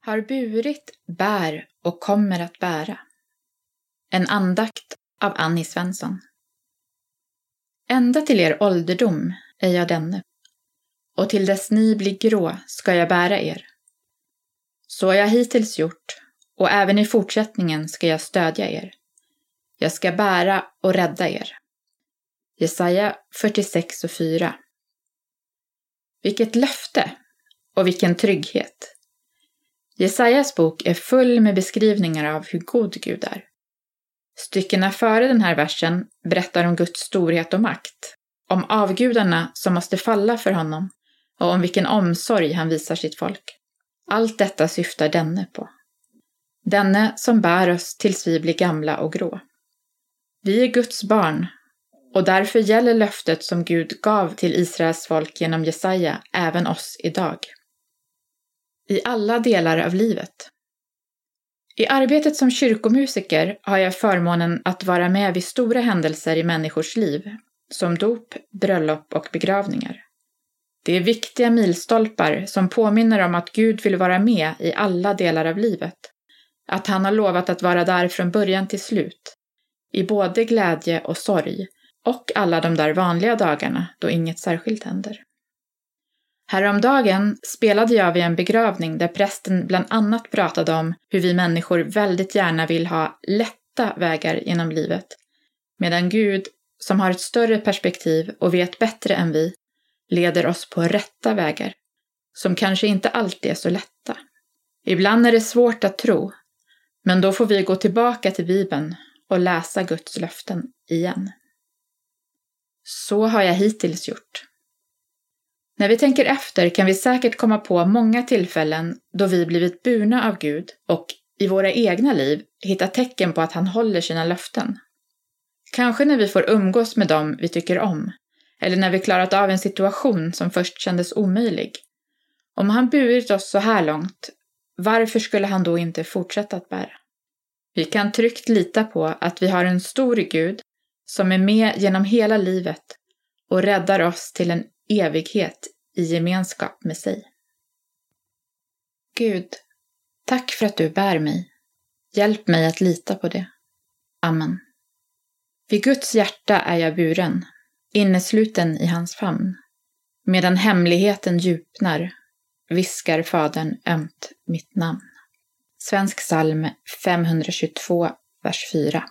har burit, bär och kommer att bära. En andakt av Annie Svensson. Ända till er ålderdom är jag denne, och till dess ni blir grå ska jag bära er. Så har jag hittills gjort, och även i fortsättningen ska jag stödja er. Jag ska bära och rädda er. Jesaja 46 och 4 Vilket löfte och vilken trygghet! Jesajas bok är full med beskrivningar av hur god Gud är. Styckena före den här versen berättar om Guds storhet och makt, om avgudarna som måste falla för honom och om vilken omsorg han visar sitt folk. Allt detta syftar denne på. Denne som bär oss tills vi blir gamla och grå. Vi är Guds barn och därför gäller löftet som Gud gav till Israels folk genom Jesaja även oss idag. I alla delar av livet. I arbetet som kyrkomusiker har jag förmånen att vara med vid stora händelser i människors liv, som dop, bröllop och begravningar. Det är viktiga milstolpar som påminner om att Gud vill vara med i alla delar av livet. Att han har lovat att vara där från början till slut. I både glädje och sorg. Och alla de där vanliga dagarna då inget särskilt händer. Häromdagen spelade jag vid en begravning där prästen bland annat pratade om hur vi människor väldigt gärna vill ha lätta vägar genom livet, medan Gud, som har ett större perspektiv och vet bättre än vi, leder oss på rätta vägar, som kanske inte alltid är så lätta. Ibland är det svårt att tro, men då får vi gå tillbaka till Bibeln och läsa Guds löften igen. Så har jag hittills gjort. När vi tänker efter kan vi säkert komma på många tillfällen då vi blivit burna av Gud och i våra egna liv hitta tecken på att han håller sina löften. Kanske när vi får umgås med dem vi tycker om, eller när vi klarat av en situation som först kändes omöjlig. Om han burit oss så här långt, varför skulle han då inte fortsätta att bära? Vi kan tryggt lita på att vi har en stor Gud som är med genom hela livet och räddar oss till en evighet i gemenskap med sig. Gud, tack för att du bär mig. Hjälp mig att lita på det. Amen. Vid Guds hjärta är jag buren, innesluten i hans famn. Medan hemligheten djupnar viskar Fadern ömt mitt namn. Svensk psalm 522, vers 4.